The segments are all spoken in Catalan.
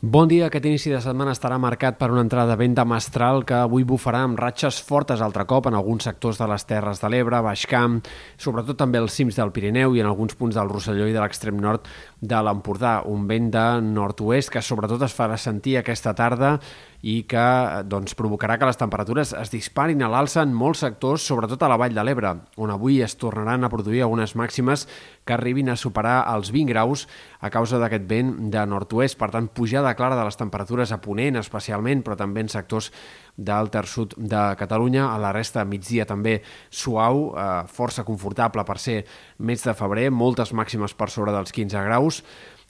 Bon dia. Aquest inici de setmana estarà marcat per una entrada de vent mestral que avui bufarà amb ratxes fortes altre cop en alguns sectors de les Terres de l'Ebre, Baix Camp, sobretot també als cims del Pirineu i en alguns punts del Rosselló i de l'extrem nord de l'Empordà. Un vent de nord-oest que sobretot es farà sentir aquesta tarda i que doncs, provocarà que les temperatures es disparin a l'alça en molts sectors, sobretot a la Vall de l'Ebre, on avui es tornaran a produir algunes màximes que arribin a superar els 20 graus a causa d'aquest vent de nord-oest. Per tant, pujada clara de les temperatures a Ponent especialment, però també en sectors del sud de Catalunya. A la resta, migdia també suau, eh, força confortable per ser mes de febrer, moltes màximes per sobre dels 15 graus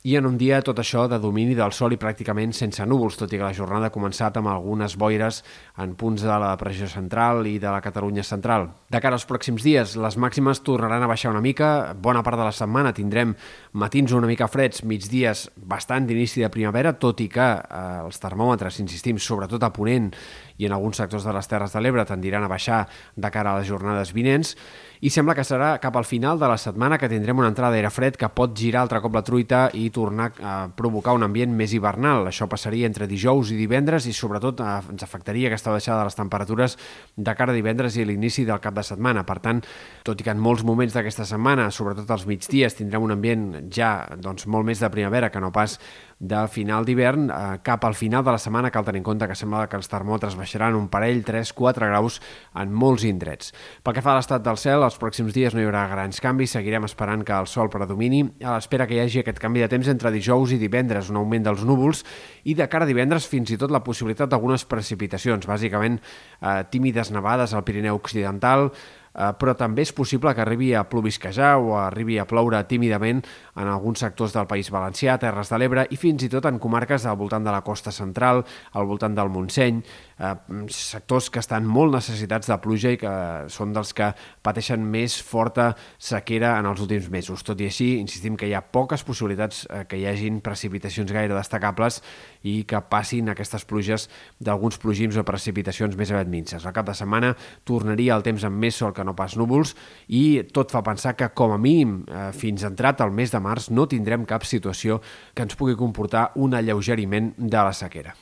i en un dia tot això de domini del sol i pràcticament sense núvols, tot i que la jornada ha començat amb algunes boires en punts de la depressió central i de la Catalunya central. De cara als pròxims dies, les màximes tornaran a baixar una mica, bona part de la setmana tindrem matins una mica freds, migdies bastant d'inici de primavera, tot i que eh, els termòmetres, insistim, sobretot a Ponent i en alguns sectors de les Terres de l'Ebre tendiran a baixar de cara a les jornades vinents, i sembla que serà cap al final de la setmana que tindrem una entrada d'aire fred que pot girar altre cop la truita i tornar a provocar un ambient més hivernal. Això passaria entre dijous i divendres i sobretot eh, ens afectaria aquesta baixada de les temperatures de cara a divendres i l'inici del cap de setmana. Per tant, tot i que en molts moments d'aquesta setmana, sobretot als migdies, tindrem un ambient ja doncs, molt més de primavera que no pas de final d'hivern, eh, cap al final de la setmana. Cal tenir en compte que sembla que els termòmetres baixaran un parell, 3-4 graus en molts indrets. Pel que fa a l'estat del cel, els pròxims dies no hi haurà grans canvis, seguirem esperant que el sol predomini, a l'espera que hi hagi aquest canvi de temps entre dijous i divendres, un augment dels núvols, i de cara a divendres fins i tot la possibilitat d'algunes precipitacions, bàsicament eh, tímides nevades al Pirineu Occidental, però també és possible que arribi a plovisquejar o arribi a ploure tímidament en alguns sectors del País Valencià, Terres de l'Ebre i fins i tot en comarques al voltant de la costa central, al voltant del Montseny, eh, sectors que estan molt necessitats de pluja i que són dels que pateixen més forta sequera en els últims mesos. Tot i així, insistim que hi ha poques possibilitats eh, que hi hagin precipitacions gaire destacables i que passin aquestes pluges d'alguns plogims o precipitacions més aviat minces. Al cap de setmana tornaria el temps amb més sol que no pas núvols i tot fa pensar que com a mínim eh, fins entrat el mes de març no tindrem cap situació que ens pugui comportar un alleugeriment de la sequera.